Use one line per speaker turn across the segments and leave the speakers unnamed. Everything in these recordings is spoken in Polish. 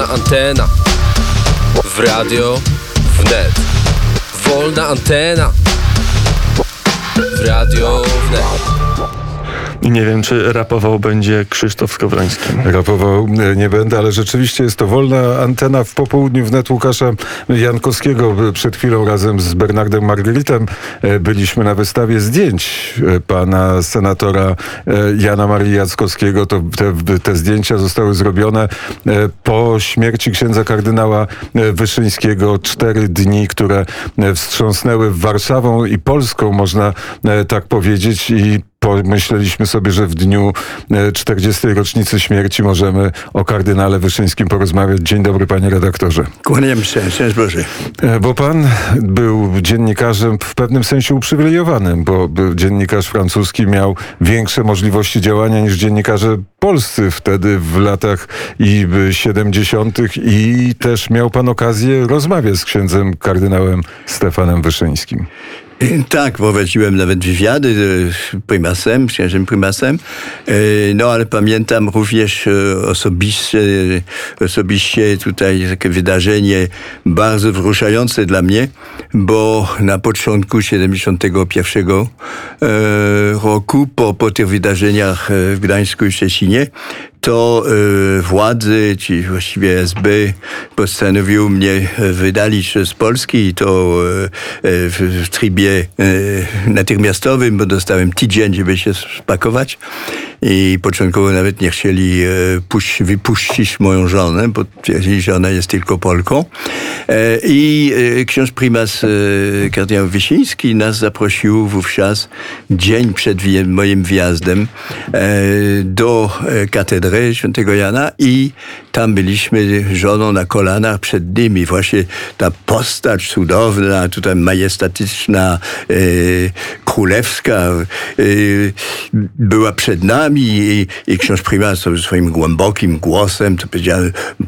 Wolna antena w radio wnet. Wolna antena w radio wnet.
Nie wiem, czy rapował będzie Krzysztof Skowroński.
Rapował e, nie będę, ale rzeczywiście jest to wolna antena w popołudniu wnet Łukasza Jankowskiego. Przed chwilą razem z Bernardem Margeritem e, byliśmy na wystawie zdjęć e, pana senatora Jana Marii Jackowskiego. To te, te zdjęcia zostały zrobione po śmierci księdza kardynała Wyszyńskiego. Cztery dni, które wstrząsnęły Warszawą i Polską, można tak powiedzieć. I pomyśleliśmy sobie, że w dniu 40. E, rocznicy śmierci możemy o kardynale Wyszyńskim porozmawiać. Dzień dobry, panie redaktorze.
Kłaniam się, szczęść Boże.
E, bo pan był dziennikarzem w pewnym sensie uprzywilejowanym, bo dziennikarz francuski miał większe możliwości działania niż dziennikarze polscy wtedy w latach i 70. i też miał pan okazję rozmawiać z księdzem kardynałem Stefanem Wyszyńskim.
Tak, prowadziłem nawet wywiady z prymasem, z księżem prymasem. E, no ale pamiętam również e, osobiście, osobiście tutaj takie wydarzenie bardzo wzruszające dla mnie, bo na początku 71 e, roku, po, po tych wydarzeniach w Gdańsku i Szczecinie, to y, władzy, czy właściwie SB postanowił mnie wydalić z Polski i to y, w, w trybie y, natychmiastowym, bo dostałem tydzień, żeby się spakować i początkowo nawet nie chcieli puść, wypuścić moją żonę, bo twierdzili, że ona jest tylko Polką. I ksiądz prymas kardynał Wysiński nas zaprosił wówczas dzień przed moim wjazdem do katedry katedrę świętego Jana i tam byliśmy żoną na kolanach przed nimi. Właśnie ta postać cudowna, tutaj majestatyczna, e, królewska e, była przed nami i, i ksiądz prymas swoim głębokim głosem to powiedział,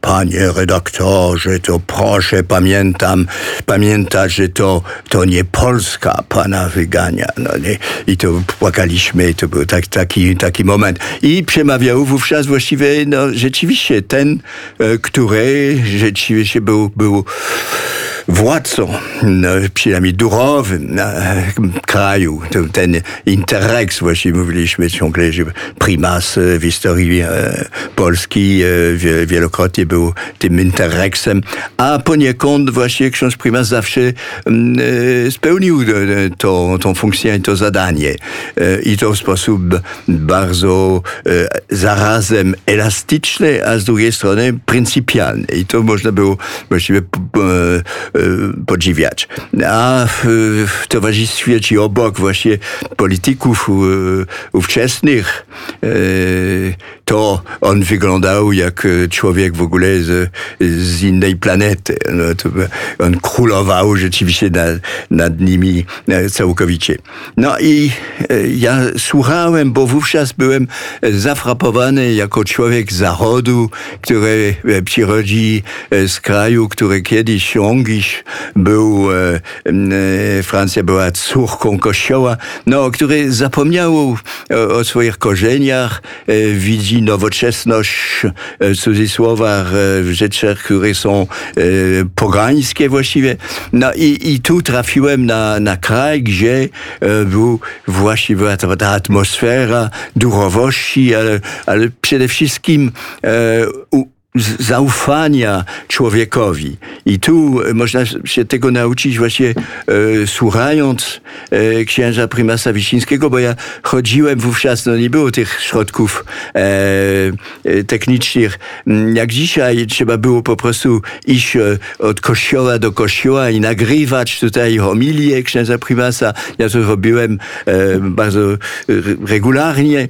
panie redaktorze, to proszę pamiętam, pamiętać, że to, to nie Polska pana wygania. No nie? I to płakaliśmy, to był tak, taki, taki moment. I przemawiał wówczas właściwie, no rzeczywiście ten, e, który rzeczywiście był, był władcą, no, przynajmniej duchowym kraju. Ten interrex, właściwie mówiliśmy ciągle, że prymas w historii e, Polski e, wielokrotnie był tym interrexem, a poniekąd właśnie ksiądz prymas zawsze mm, e, spełnił to, tą funkcję i to zadanie. I to w sposób bardzo zarazem elastyczny, a z drugiej strony pryncypialny. I to można było właściwie podziwiać. A w, towarzystwie ci obok właśnie polityków y, ówczesnych y, to on wyglądał jak człowiek w ogóle z, z innej planety. No, on królował rzeczywiście nad, nad nimi całkowicie. No i ja słuchałem, bo wówczas byłem zafrapowany jako człowiek zachodu, który przychodzi z kraju, który kiedyś Ongiś był, e, e, Francja była córką kościoła, no, który zapomniał o, o swoich korzeniach, e, widzi nowoczesność w cudzysłowach w rzeczach, które są pogańskie właściwie. No i, i tu trafiłem na, na kraj, gdzie był właściwie ta, ta atmosfera duchowości, ale, ale przede wszystkim zaufania człowiekowi. I tu można się tego nauczyć właśnie e, słuchając e, księża prymasa Wiśnińskiego, bo ja chodziłem wówczas, no nie było tych środków e, e technicznych. Mm, jak dzisiaj trzeba było po prostu iść e, od kościoła do kościoła i nagrywać tutaj homilię księża prymasa. Ja to robiłem e, bardzo regularnie.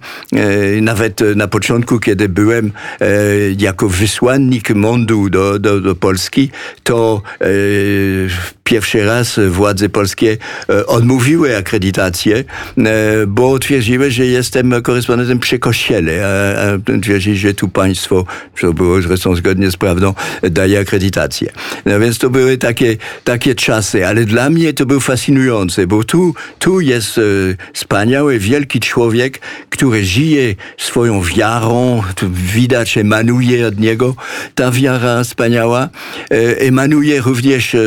nawet na początku, kiedy byłem jako wysłannik wysłannik Mondu do, do, do Polski, to e, pierwszy raz władze polskie e, odmówiły akredytację, e, bo twierdziły, że jestem korespondentem przy kościele, a, twierdzili, że tu państwo, co było zresztą zgodnie z prawdą, daje akredytację. No więc to były takie, takie czasy, ale dla mnie to był fascynujące, bo tu, tu jest e, wspaniały, wielki człowiek, który żyje swoją wiarą, tu widać, emanuje od niego ta wiara wspaniała, emanuje również e,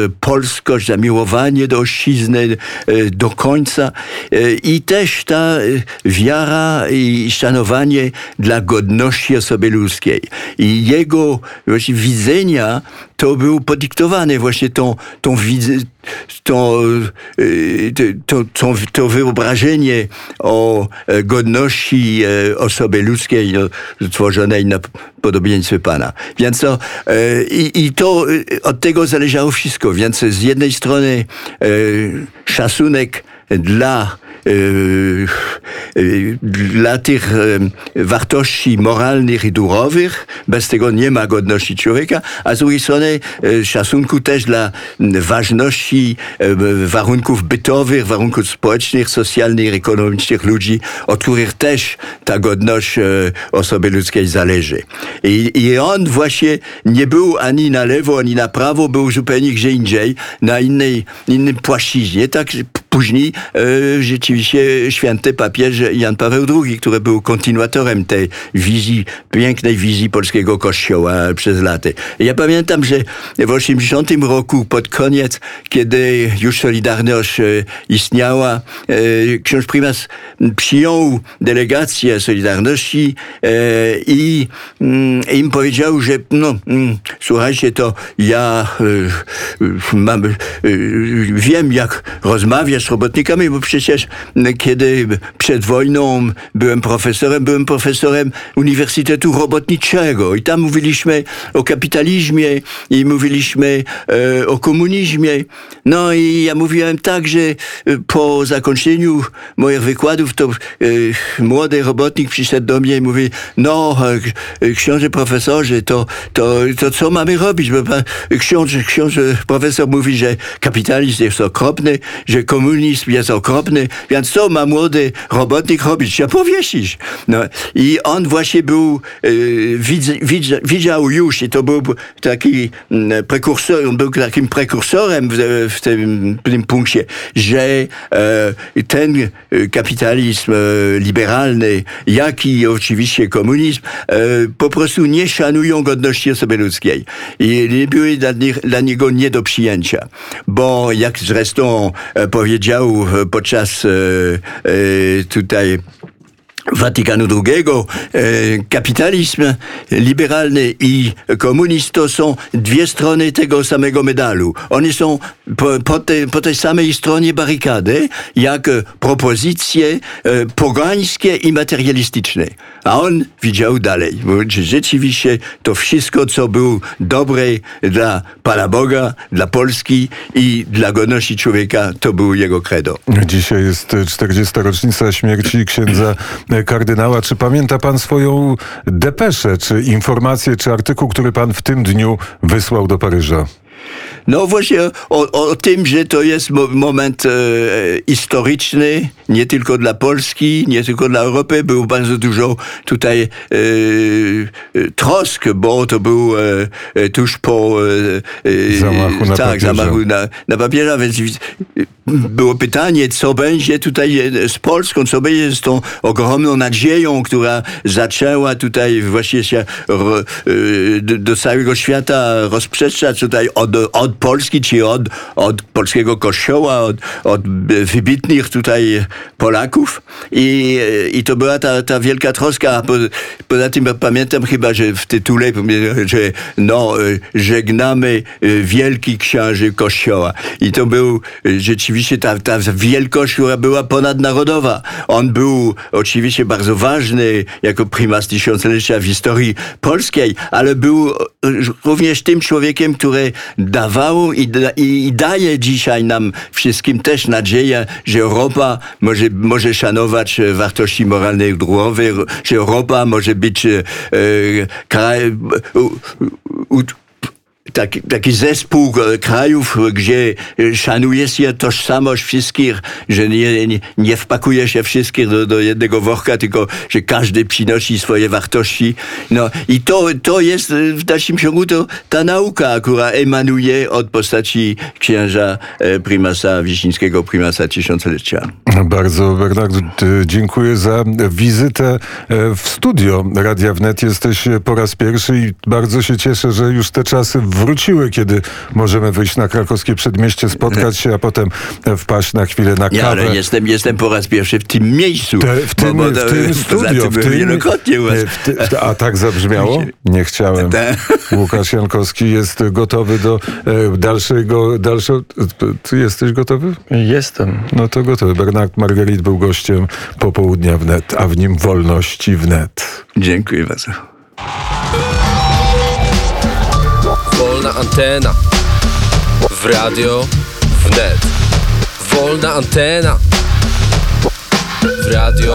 polskość, zamiłowanie do ojczyzny e, do końca e, i też ta e, wiara i szanowanie dla godności osoby ludzkiej. I jego właśnie widzenia to był podyktowane właśnie tą, tą, widz- y, to, to, to wyobrażenie o e, godności e, osoby ludzkiej no, stworzonej na podobieństwie Pana. Więc to, e, i, i to e, od tego zależało wszystko. Więc z jednej strony szacunek dla e, dla tych e, wartości moralnych i duchowych, bez tego nie ma godności człowieka, a z drugiej strony e, szacunku też dla ważności e, warunków bytowych, warunków społecznych, socjalnych, ekonomicznych ludzi, od których też ta godność osoby ludzkiej zależy. I, I on właśnie nie był ani na lewo, ani na prawo, był zupełnie gdzie indziej, na innej, innym płaszczyźnie, tak Później e, rzeczywiście święty papież Jan Paweł II, który był kontynuatorem tej wizji, pięknej wizji polskiego kościoła przez lata. Ja pamiętam, że w 80 roku, pod koniec, kiedy już Solidarność e, istniała, e, ksiądz prymas przyjął delegację Solidarności e, i mm, im powiedział, że no, mm, słuchajcie, to ja mam, wiem, jak rozmawiać z robotnikami, bo przecież kiedy przed wojną byłem profesorem, byłem profesorem Uniwersytetu Robotniczego i tam mówiliśmy o kapitalizmie i mówiliśmy e, o komunizmie. No i ja mówiłem tak, że e, po zakończeniu moich wykładów to e, młody robotnik przyszedł do mnie i mówi, no e, książę profesorze, to, to, to co mamy robić? Bo pan, książę, książę profesor mówi, że kapitalizm jest okropny, że komunizm jest okropny, więc co ma młody robotnik robić? Trzeba powiesić. No, I on właśnie był, e, widz, widz, widział już, i to był taki mm, prekursor, on był takim prekursorem w, w, tym, w tym punkcie, że e, ten e, kapitalizm e, liberalny, jak i oczywiście komunizm, e, po prostu nie szanują godności osoby ludzkiej. I były dla, dla niego nie do przyjęcia. Bo jak zresztą powiedział e, podczas e, e, tutaj Watykanu II, e, kapitalizm liberalny i komunizm to są dwie strony tego samego medalu. One są po, po, te, po tej samej stronie barykady, jak propozycje e, pogańskie i materialistyczne. A on widział dalej, rzeczywiście to wszystko, co było dobre dla Pana Boga, dla Polski i dla godności człowieka, to było jego credo.
Dzisiaj jest 40. rocznica śmierci księdza kardynała. Czy pamięta pan swoją depeszę, czy informację, czy artykuł, który pan w tym dniu wysłał do Paryża?
No właśnie o, o tym, że to jest mo moment e, historyczny, nie tylko dla Polski, nie tylko dla Europy. Było bardzo dużo tutaj e, e, trosk, bo to był e, e, tuż po e,
Zamachu na
tak,
papieża.
zamachu na, na papieża, więc było pytanie, co będzie tutaj z Polską, co będzie z tą ogromną nadzieją, która zaczęła tutaj właśnie się do całego świata rozprzestrzać tutaj od, od Polski, czy od, od polskiego kościoła, od, od wybitnych tutaj Polaków i, i to była ta, ta wielka troska. Po, poza tym pamiętam chyba, że w tytule, że no, żegnamy wielki książę kościoła. I to był rzeczywiście ta, ta wielkość, która była ponadnarodowa. On był oczywiście bardzo ważny jako prymas tysiąclecia w historii polskiej, ale był również tym człowiekiem, który dawał i, da, i daje dzisiaj nam wszystkim też nadzieję, że Europa może, może szanować wartości moralne i duchowe, że Europa może być e, kraj, u, u, taki, taki zespół e, krajów, gdzie e, szanuje się tożsamość wszystkich, że nie, nie, nie wpakuje się wszystkich do, do jednego worka, tylko że każdy przynosi swoje wartości. No i to, to jest e, w dalszym ciągu to ta nauka, która emanuje od postaci księża e, prymasa Wiśnińskiego, prymasa tysiąclecia.
Bardzo, Bernard, dziękuję za wizytę e, w studio Radia Wnet. Jesteś po raz pierwszy i bardzo się cieszę, że już te czasy wróciły, kiedy możemy wyjść na krakowskie przedmieście, spotkać się, a potem wpaść na chwilę na
Ja,
kawę.
ale jestem, jestem po raz pierwszy w tym miejscu.
Te, w tym,
bo- bo
w
to-
tym studio, w tym,
wielokrotnie u was.
w ty, w- a tak zabrzmiało? Nie chciałem.
Tak.
Łukasz Jankowski jest gotowy do e, dalszego, dalszego... Ty jesteś gotowy?
Jestem.
No to gotowy. Bernard Margarit był gościem popołudnia wnet, a w nim wolności wnet.
Dziękuję bardzo.
Wolna antena. W radio wnet. Wolna antena. W radio